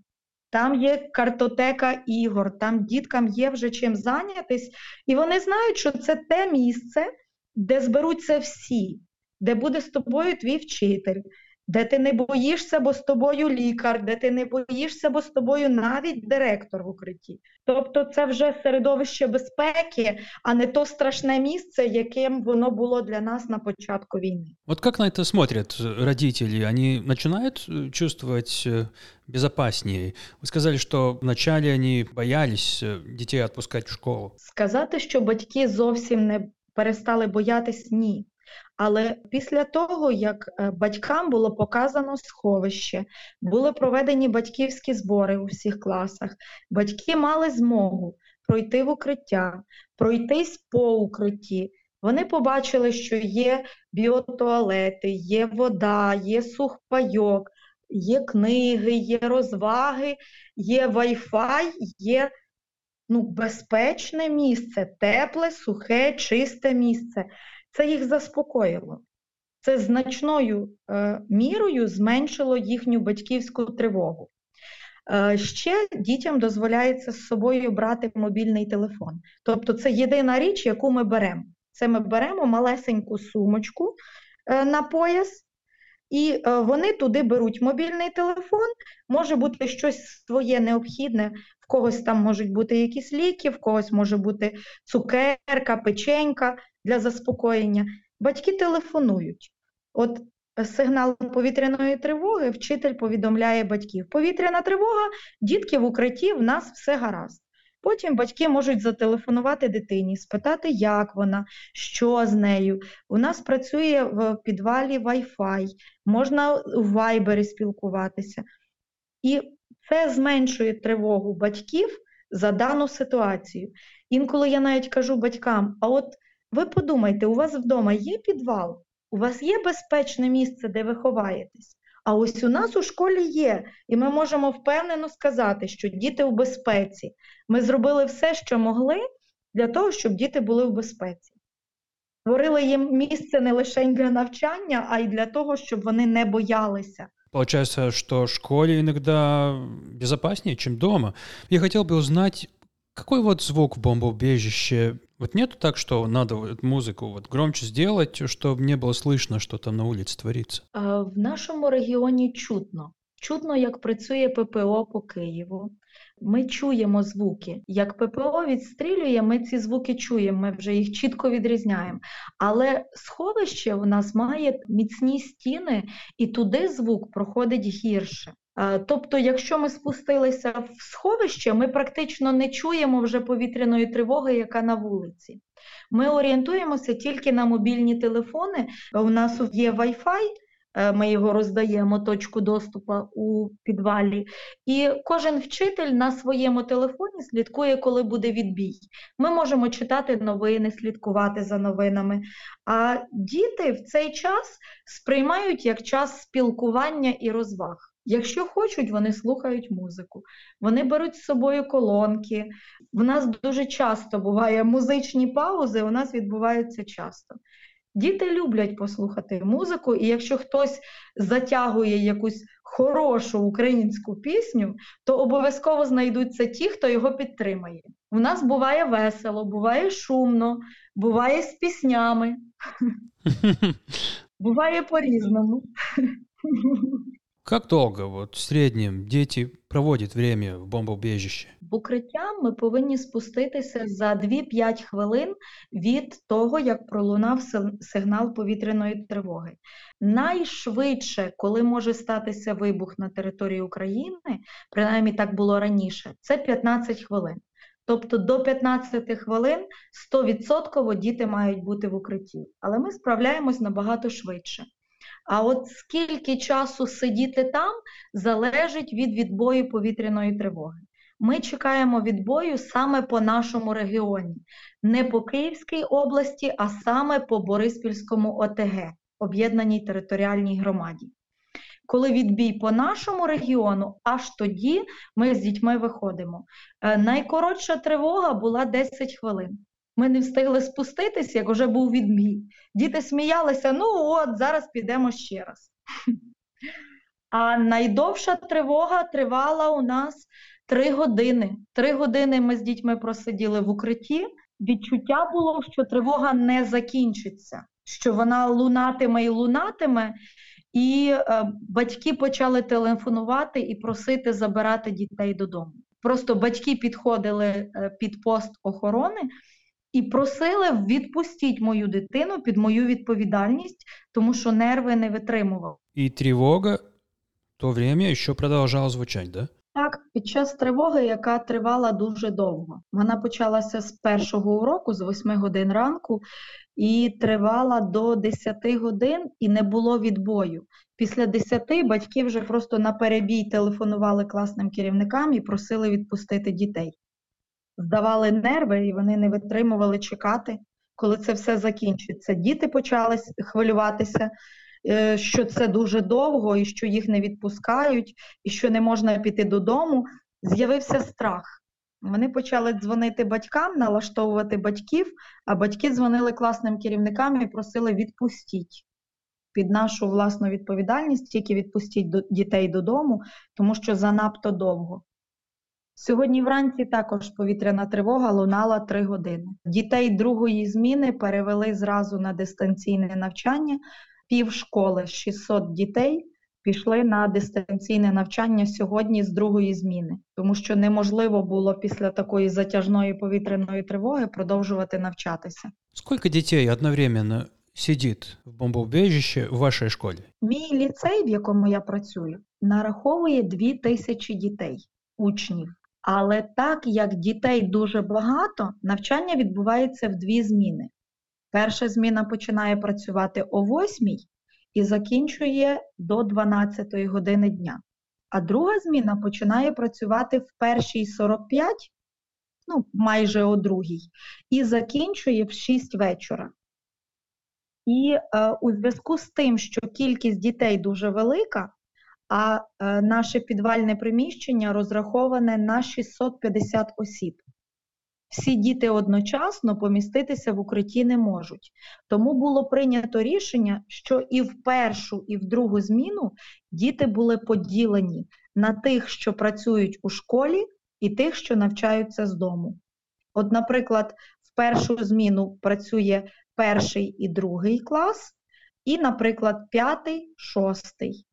там є картотека ігор, там діткам є вже чим зайнятись, і вони знають, що це те місце, де зберуться всі, де буде з тобою твій вчитель, де ти не боїшся, бо з тобою лікар, де ти не боїшся, бо з тобою навіть директор в укритті. Тобто це вже середовище безпеки, а не то страшне місце, яким воно було для нас на початку війны. Вот как на это смотрят родители? Они начинают э, чувствовать э, безопаснее? Вы сказали, что вначале они боялись э, детей отпускать в школу. Сказати, що батьки зовсім не перестали боятись, ні. Але після того, як е, батькам було показано сховище, були проведені батьківські збори у всіх класах, батьки мали змогу пройти в укриття, пройтись по укритті. Вони побачили, що є біотуалети, є вода, є сухпайок, є книги, є розваги, є Wi-Fi, є ну, безпечне місце, тепле, сухе, чисте місце. Це їх заспокоїло. Це значною е, мірою зменшило їхню батьківську тривогу. Е, ще дітям дозволяється з собою брати мобільний телефон. Тобто це єдина річ, яку ми беремо. Це ми беремо малесеньку сумочку е, на пояс, і е, вони туди беруть мобільний телефон, може бути щось своє необхідне, в когось там можуть бути якісь ліки, в когось може бути цукерка, печенька для заспокоєння. Батьки телефонують. От сигнал повітряної тривоги, вчитель повідомляє батьків. Повітряна тривога, дітки в укритті, в нас все гаразд. Потім батьки можуть зателефонувати дитині, спитати, як вона, що з нею. У нас працює в підвалі Wi-Fi, можна в Viber спілкуватися. І це зменшує тривогу батьків за дану ситуацію. Інколи я навіть кажу батькам: а от ви подумайте, у вас вдома є підвал, у вас є безпечне місце, де ви ховаєтесь. А ось у нас у школі є, і ми можемо впевнено сказати, що діти в безпеці. Ми зробили все, що могли, для того, щоб діти були в безпеці. Створили їм місце не лише для навчання, а й для того, щоб вони не боялися. Получается, что в школе иногда безопаснее, чем дома. Я хотел бы узнать, какой вот звук в бомбоубежище? Вот нету так, что надо вот музыку вот громче сделать, чтобы не было слышно, что там на улице творится? В нашому регіоні чутно. Чутно, як працює ППО по Києву. Ми чуємо звуки. Як ППО відстрілює, ми ці звуки чуємо, ми вже їх чітко відрізняємо. Але сховище у нас має міцні стіни, і туди звук проходить гірше. Тобто, якщо ми спустилися в сховище, ми практично не чуємо вже повітряної тривоги, яка на вулиці. Ми орієнтуємося тільки на мобільні телефони. У нас є Wi-Fi, Е, ми його роздаємо точку доступу у підвалі. І кожен вчитель на своєму телефоні слідкує, коли буде відбій. Ми можемо читати новини, слідкувати за новинами. А діти в цей час сприймають як час спілкування і розваг. Якщо хочуть, вони слухають музику, вони беруть з собою колонки. У нас дуже часто буває музичні паузи, у нас відбуваються часто. Діти люблять послухати музику, і якщо хтось затягує якусь хорошу українську пісню, то обов'язково знайдуться ті, хто його підтримає. У нас буває весело, буває шумно, буває з піснями, буває по-різному. Как долго вот в среднем дети проводят время в бомбоубежище? В укриття ми повинні спуститися за 2-5 хвилин від того, як пролунав сигнал повітряної тривоги. Найшвидше, коли може статися вибух на території України, принаймні так було раніше, це 15 хвилин. Тобто до 15 хвилин 100% діти мають бути в укритті, але ми справляємось набагато швидше. А от скільки часу сидіти там, залежить від відбою повітряної тривоги. Ми чекаємо відбою саме по нашому регіоні, не по Київській області, а саме по Бориспільському ОТГ, об'єднаній територіальній громаді. Коли відбій по нашому регіону, аж тоді ми з дітьми виходимо. Е, найкоротша тривога була 10 хвилин. Ми не встигли спуститись, як вже був відбій. Діти сміялися, ну от, зараз підемо ще раз. А найдовша тривога тривала у нас три години. Три години ми з дітьми просиділи в укритті. Відчуття було, що тривога не закінчиться, що вона лунатиме і лунатиме, і е, батьки почали телефонувати і просити забирати дітей додому. Просто батьки підходили е, під пост охорони і просили відпустіть мою дитину під мою відповідальність, тому що нерви не витримував. І тривога то время ще продовжала звучати, да? Так, під час тривоги, яка тривала дуже довго. Вона почалася з першого уроку, з 8 годин ранку, і тривала до 10 годин, і не було відбою. Після 10 батьки вже просто на перебій телефонували класним керівникам і просили відпустити дітей здавали нерви, і вони не витримували чекати, коли це все закінчиться. Діти почали хвилюватися, е, що це дуже довго, і що їх не відпускають, і що не можна піти додому. З'явився страх. Вони почали дзвонити батькам, налаштовувати батьків, а батьки дзвонили класним керівникам і просили відпустіть під нашу власну відповідальність, тільки відпустіть дітей додому, тому що занадто довго. Сьогодні вранці також повітряна тривога лунала три години. Дітей другої зміни перевели зразу на дистанційне навчання. Пів школи 600 дітей пішли на дистанційне навчання сьогодні з другої зміни, тому що неможливо було після такої затяжної повітряної тривоги продовжувати навчатися. Скільки дітей одновременно сидить в бомбоубежищі в вашій школі? Мій ліцей, в якому я працюю, нараховує дві тисячі дітей, учнів. Але так як дітей дуже багато, навчання відбувається в дві зміни. Перша зміна починає працювати о 8 і закінчує до 12 години дня. А друга зміна починає працювати в першій 45, ну, майже о другій, і закінчує в 6 вечора. І е, у зв'язку з тим, що кількість дітей дуже велика, а е, наше підвальне приміщення розраховане на 650 осіб. Всі діти одночасно поміститися в укритті не можуть. Тому було прийнято рішення, що і в першу, і в другу зміну діти були поділені на тих, що працюють у школі, і тих, що навчаються з дому. От, наприклад, в першу зміну працює перший і другий клас, і, наприклад, п'ятий, шостий.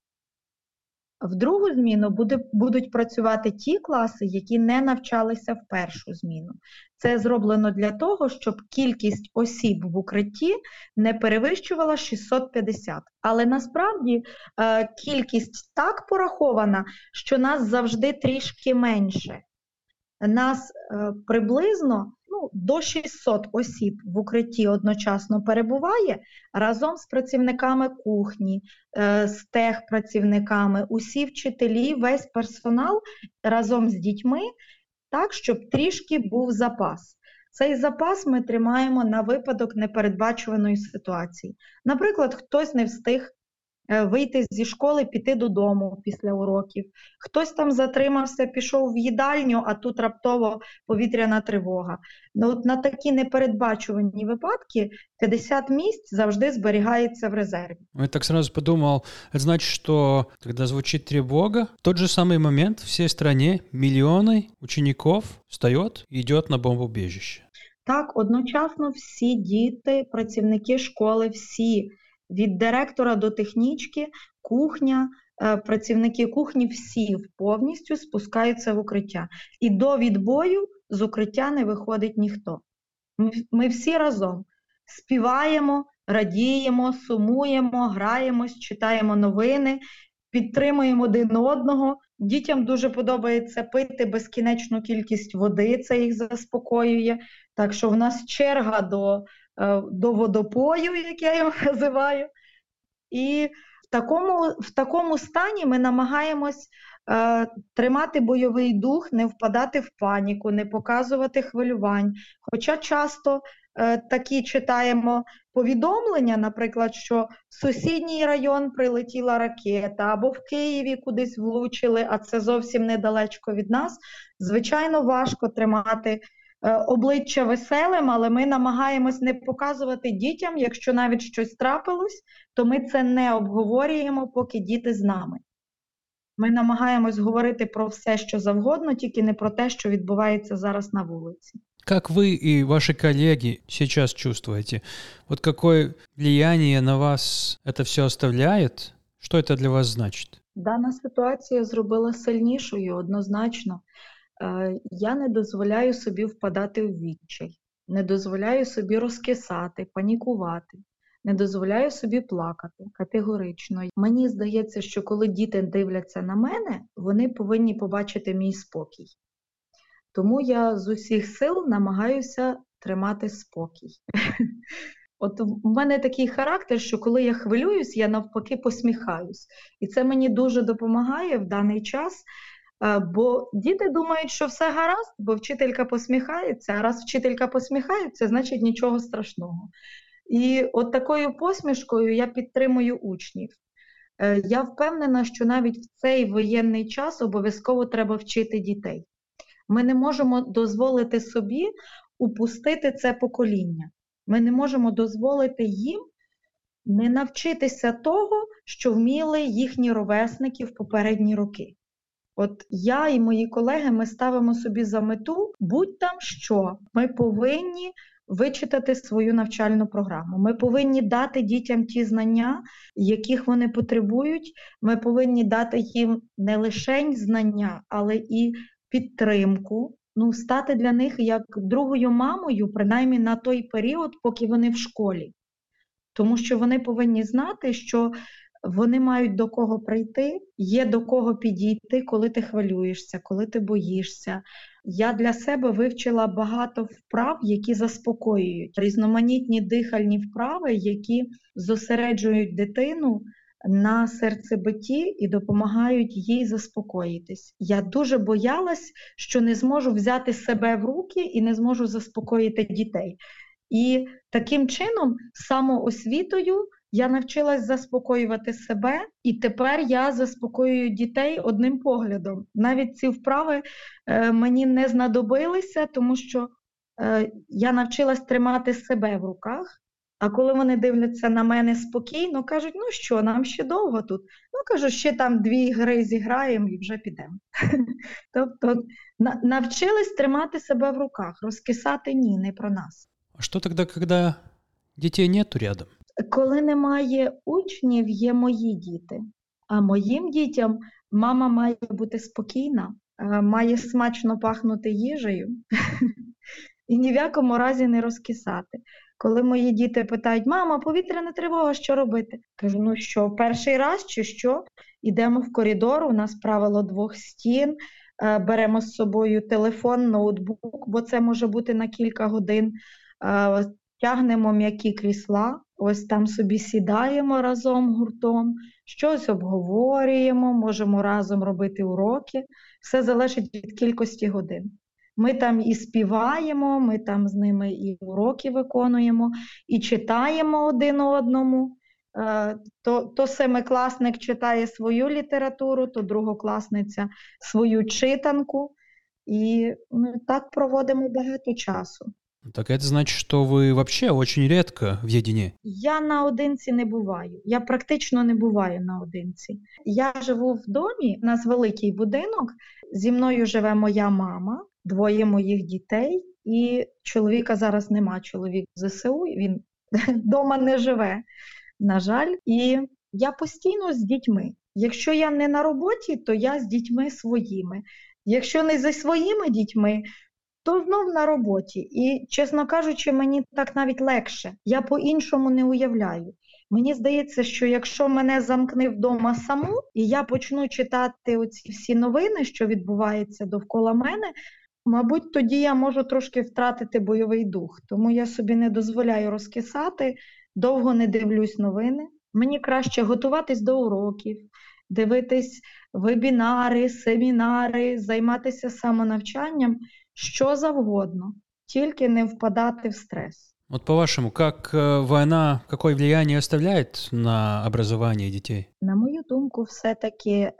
В другу зміну буде, будуть працювати ті класи, які не навчалися в першу зміну. Це зроблено для того, щоб кількість осіб в укритті не перевищувала 650. Але насправді е, кількість так порахована, що нас завжди трішки менше. Нас е, приблизно до 600 осіб в укритті одночасно перебуває разом з працівниками кухні, е, з техпрацівниками, усі вчителі, весь персонал разом з дітьми, так, щоб трішки був запас. Цей запас ми тримаємо на випадок непередбачуваної ситуації. Наприклад, хтось не встиг вийти зі школи, піти додому після уроків. Хтось там затримався, пішов в їдальню, а тут раптово повітряна тривога. Ну, от На такі непередбачувані випадки 50 місць завжди зберігається в резерві. Я так сразу подумал, это значит, что когда звучит тревога, в тот же самый момент в всей стране миллионы учеников встает и идет на бомбоубежище. Так, одночасно всі діти, працівники школи, всі від директора до технічки, кухня, е, працівники кухні всі повністю спускаються в укриття. І до відбою з укриття не виходить ніхто. Ми, всі разом співаємо, радіємо, сумуємо, граємось, читаємо новини, підтримуємо один одного. Дітям дуже подобається пити безкінечну кількість води, це їх заспокоює. Так що в нас черга до до водопою, як я його називаю. І в такому в такому стані ми намагаємось е, тримати бойовий дух, не впадати в паніку, не показувати хвилювань. Хоча часто е, такі читаємо повідомлення, наприклад, що в сусідній район прилетіла ракета, або в Києві кудись влучили, а це зовсім недалечко від нас. Звичайно, важко тримати. Е, обличчя веселим, але ми намагаємось не показувати дітям, якщо навіть щось трапилось, то ми це не обговорюємо, поки діти з нами. Ми намагаємось говорити про все, що завгодно, тільки не про те, що відбувається зараз на вулиці. Как вы и ваши коллеги сейчас чувствуете? Вот какое влияние на вас это все оставляет? Что это для вас значит? Дана ситуація зробила сильнішою однозначно. Е, я не дозволяю собі впадати в відчай, не дозволяю собі розкисати, панікувати, не дозволяю собі плакати категорично. Мені здається, що коли діти дивляться на мене, вони повинні побачити мій спокій. Тому я з усіх сил намагаюся тримати спокій. От в мене такий характер, що коли я хвилююсь, я навпаки посміхаюсь. І це мені дуже допомагає в даний час бо діти думають, що все гаразд, бо вчителька посміхається, а раз вчителька посміхається, значить нічого страшного. І от такою посмішкою я підтримую учнів. Е, я впевнена, що навіть в цей воєнний час обов'язково треба вчити дітей. Ми не можемо дозволити собі упустити це покоління. Ми не можемо дозволити їм не навчитися того, що вміли їхні ровесники в попередні роки. От я і мої колеги ми ставимо собі за мету будь там що. Ми повинні вичитати свою навчальну програму. Ми повинні дати дітям ті знання, яких вони потребують. Ми повинні дати їм не лише знання, але і підтримку. Ну, стати для них як другою мамою, принаймні на той період, поки вони в школі. Тому що вони повинні знати, що вони мають до кого прийти, є до кого підійти, коли ти хвилюєшся, коли ти боїшся. Я для себе вивчила багато вправ, які заспокоюють різноманітні дихальні вправи, які зосереджують дитину на серцебитті і допомагають їй заспокоїтись. Я дуже боялась, що не зможу взяти себе в руки і не зможу заспокоїти дітей. І таким чином, самоосвітою, я навчилась заспокоювати себе, і тепер я заспокоюю дітей одним поглядом. Навіть ці вправи е, мені не знадобилися, тому що е, я навчилась тримати себе в руках. А коли вони дивляться на мене спокійно, кажуть, ну що, нам ще довго тут. Ну, кажу, ще там дві гри зіграємо і вже підемо. Тобто навчились тримати себе в руках, розкисати ні, не про нас. А що тоді, коли дітей нету рядом? Коли немає учнів, є мої діти. А моїм дітям мама має бути спокійна, має смачно пахнути їжею і ні в якому разі не розкисати. Коли мої діти питають, мама, повітряна тривога, що робити? Кажу, ну що, перший раз чи що? Йдемо в коридор, у нас правило двох стін, е, беремо з собою телефон, ноутбук, бо це може бути на кілька годин. Е, тягнемо м'які крісла, ось там собі сідаємо разом гуртом, щось обговорюємо, можемо разом робити уроки. Все залежить від кількості годин. Ми там і співаємо, ми там з ними і уроки виконуємо, і читаємо один одному. Е, то то семикласник читає свою літературу, то другокласниця свою читанку. І ми так проводимо багато часу. Так это значит, что вы вообще очень редко в єдині? Я наодинці не буваю. Я практично не буваю наодинці. Я живу в домі, у нас великий будинок. Зі мною живе моя мама, двоє моїх дітей, і чоловіка зараз нема. Чоловік в ЗСУ, він вдома не живе, на жаль. І я постійно з дітьми. Якщо я не на роботі, то я з дітьми своїми. Якщо не зі своїми дітьми, то знов на роботі. І, чесно кажучи, мені так навіть легше. Я по-іншому не уявляю. Мені здається, що якщо мене замкне вдома саму, і я почну читати оці всі новини, що відбуваються довкола мене, мабуть, тоді я можу трошки втратити бойовий дух. Тому я собі не дозволяю розкисати, довго не дивлюсь новини. Мені краще готуватись до уроків, дивитись вебінари, семінари, займатися самонавчанням що завгодно, тільки не впадати в стрес. Вот по-вашему, как э, война, какое влияние оставляет на образование детей? На мою думку, все-таки е,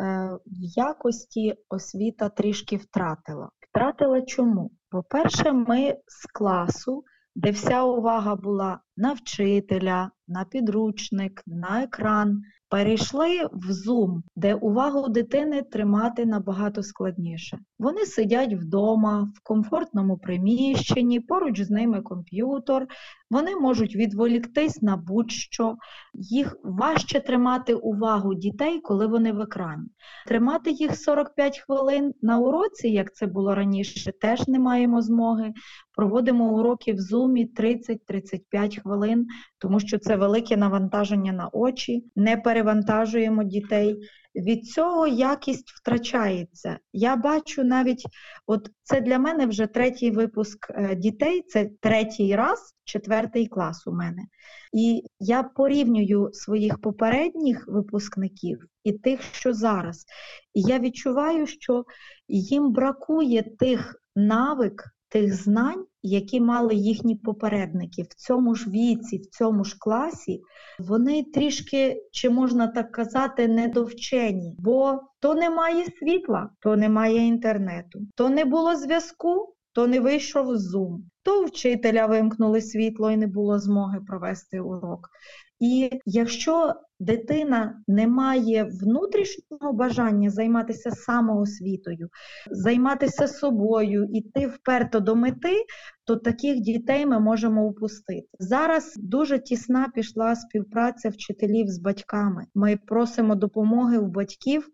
в якості освіта трішки втратила. Втратила чому? По-перше, ми з класу, де вся увага була на вчителя, на підручник, на екран, перейшли в Zoom, де увагу дитини тримати набагато складніше. Вони сидять вдома, в комфортному приміщенні, поруч з ними комп'ютер, вони можуть відволіктись на будь-що, їх важче тримати увагу дітей, коли вони в екрані. Тримати їх 45 хвилин на уроці, як це було раніше, теж не маємо змоги. Проводимо уроки в Zoom 30-35 хвилин, тому що це велике навантаження на очі, не перевантажуємо дітей. Від цього якість втрачається. Я бачу навіть, от це для мене вже третій випуск е, дітей, це третій раз, четвертий клас у мене. І я порівнюю своїх попередніх випускників і тих, що зараз. І я відчуваю, що їм бракує тих навик, тих знань, які мали їхні попередники. В цьому ж віці, в цьому ж класі, вони трішки, чи можна так казати, недовчені, бо то немає світла, то немає інтернету, то не було зв'язку, то не вийшов Zoom, то вчителя вимкнули світло і не було змоги провести урок. І якщо дитина не має внутрішнього бажання займатися самоосвітою, займатися собою, іти вперто до мети, то таких дітей ми можемо упустити. Зараз дуже тісна пішла співпраця вчителів з батьками. Ми просимо допомоги у батьків.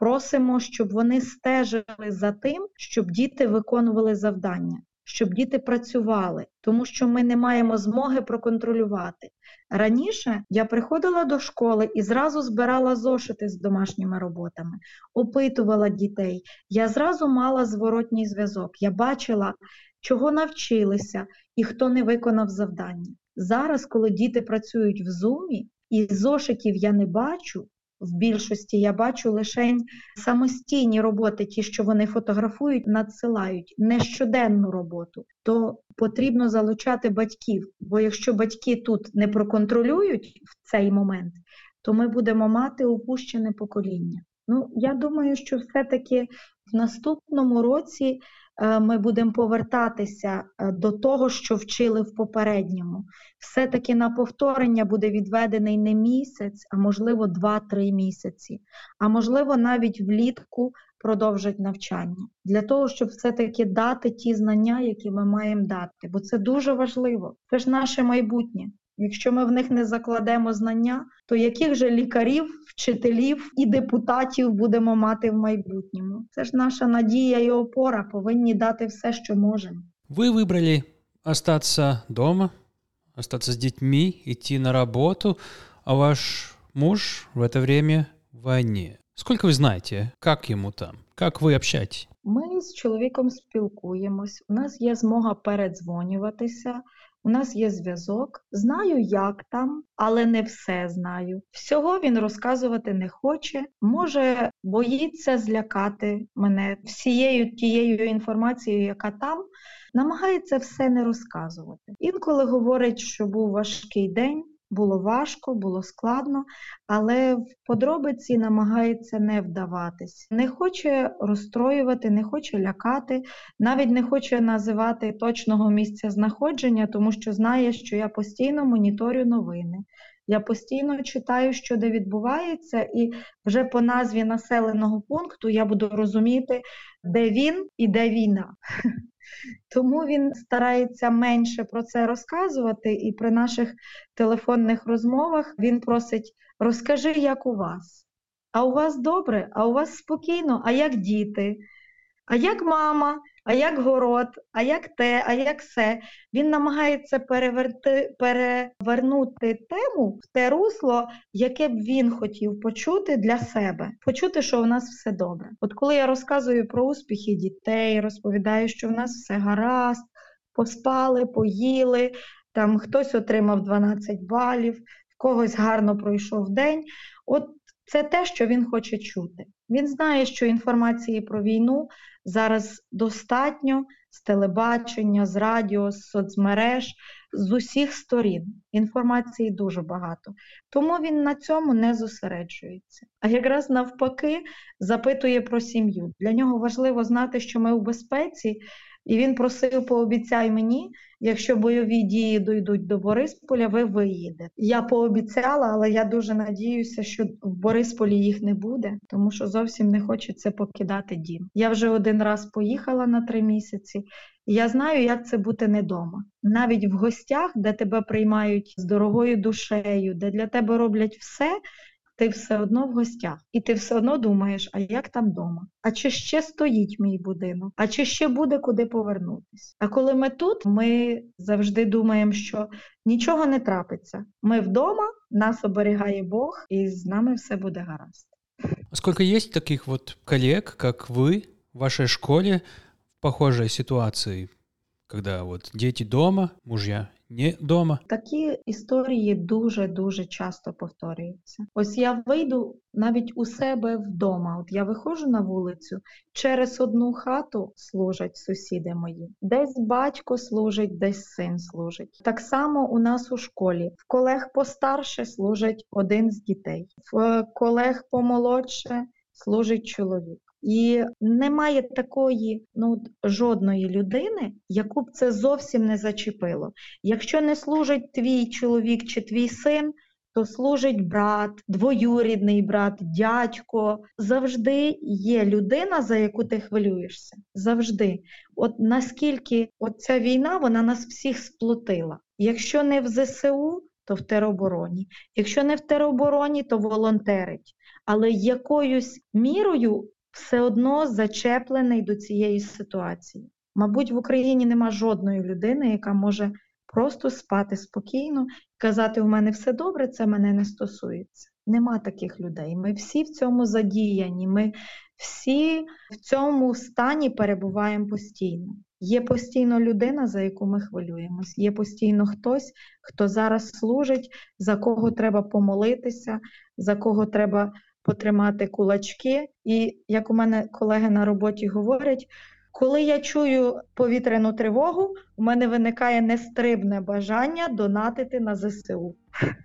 Просимо, щоб вони стежили за тим, щоб діти виконували завдання щоб діти працювали, тому що ми не маємо змоги проконтролювати. Раніше я приходила до школи і зразу збирала зошити з домашніми роботами, опитувала дітей. Я зразу мала зворотній зв'язок. Я бачила, чого навчилися і хто не виконав завдання. Зараз, коли діти працюють в зумі, і зошитів я не бачу, в більшості я бачу лише самостійні роботи, ті, що вони фотографують, надсилають не щоденну роботу, то потрібно залучати батьків. Бо якщо батьки тут не проконтролюють в цей момент, то ми будемо мати упущене покоління. Ну, я думаю, що все-таки в наступному році ми будемо повертатися е, до того, що вчили в попередньому. Все-таки на повторення буде відведений не місяць, а можливо 2-3 місяці, а можливо, навіть влітку продовжать навчання для того, щоб все-таки дати ті знання, які ми маємо дати. Бо це дуже важливо. Це ж наше майбутнє. Якщо ми в них не закладемо знання, то яких же лікарів, вчителів і депутатів будемо мати в майбутньому? Це ж наша надія і опора повинні дати все, що можемо. Ви вибрали остаться дома, остаться с детьми, идти на работу, а ваш муж в это время в войне. Сколько вы знаете, как ему там? Как вы общаетесь? Ми з чоловіком спілкуємось, у нас є змога передзвонюватися, у нас є зв'язок. Знаю, як там, але не все знаю. Всього він розказувати не хоче, може боїться злякати мене всією тією інформацією, яка там, намагається все не розказувати. Інколи говорить, що був важкий день. Було важко, було складно, але в подробиці намагається не вдаватись. Не хоче розстроювати, не хоче лякати, навіть не хоче називати точного місця знаходження, тому що знає, що я постійно моніторю новини. Я постійно читаю, що де відбувається, і вже по назві населеного пункту я буду розуміти, де він і де війна. Тому він старається менше про це розказувати, і при наших телефонних розмовах він просить: розкажи, як у вас. А у вас добре, а у вас спокійно, а як діти? А як мама, а як город, а як те, а як все. Він намагається переверти, перевернути тему в те русло, яке б він хотів почути для себе, почути, що в нас все добре. От коли я розказую про успіхи дітей, розповідаю, що в нас все гаразд, поспали, поїли, там хтось отримав 12 балів, в когось гарно пройшов день. От це те, що він хоче чути. Він знає, що інформації про війну зараз достатньо з телебачення, з радіо, з соцмереж, з усіх сторін. Інформації дуже багато. Тому він на цьому не зосереджується. А якраз навпаки запитує про сім'ю. Для нього важливо знати, що ми у безпеці, і він просив, пообіцяй мені, якщо бойові дії дійдуть до Борисполя, ви виїдете. Я пообіцяла, але я дуже надіюся, що в Борисполі їх не буде, тому що зовсім не хочеться покидати дім. Я вже один раз поїхала на три місяці. Я знаю, як це бути не вдома. Навіть в гостях, де тебе приймають з дорогою душею, де для тебе роблять все, ти все одно в гостях, і ти все одно думаєш, а як там вдома? А чи ще стоїть мій будинок? А чи ще буде куди повернутися? А коли ми тут, ми завжди думаємо, що нічого не трапиться. Ми вдома, нас оберігає Бог, і з нами все буде гаразд. Сколько есть таких вот коллег, как вы, в вашей школе в похожей ситуации, когда вот дети дома, мужья не дома? Такі історії дуже дуже часто повторюються. Ось я вийду навіть у себе вдома. От я виходжу на вулицю, через одну хату служать сусіди мої, десь батько служить, десь син служить. Так само у нас у школі в колег постарше служить один з дітей, в колег помолодше служить чоловік. І немає такої ну, жодної людини, яку б це зовсім не зачепило. Якщо не служить твій чоловік чи твій син, то служить брат, двоюрідний брат, дядько. Завжди є людина, за яку ти хвилюєшся. Завжди. От наскільки ця війна вона нас всіх сплотила. Якщо не в ЗСУ, то в теробороні. Якщо не в теробороні, то волонтерить. Але якоюсь мірою все одно зачеплений до цієї ситуації. Мабуть, в Україні нема жодної людини, яка може просто спати спокійно казати, у мене все добре, це мене не стосується. Нема таких людей. Ми всі в цьому задіяні, ми всі в цьому стані перебуваємо постійно. Є постійно людина, за яку ми хвилюємось, є постійно хтось, хто зараз служить, за кого треба помолитися, за кого треба потримати кулачки. І як у мене колеги на роботі говорять, коли я чую повітряну тривогу, у мене виникає нестрибне бажання донатити на ЗСУ.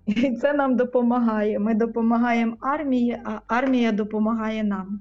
І це нам допомагає. Ми допомагаємо армії, а армія допомагає нам.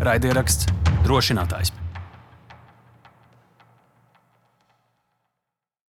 Raidieraksts drošinātājs.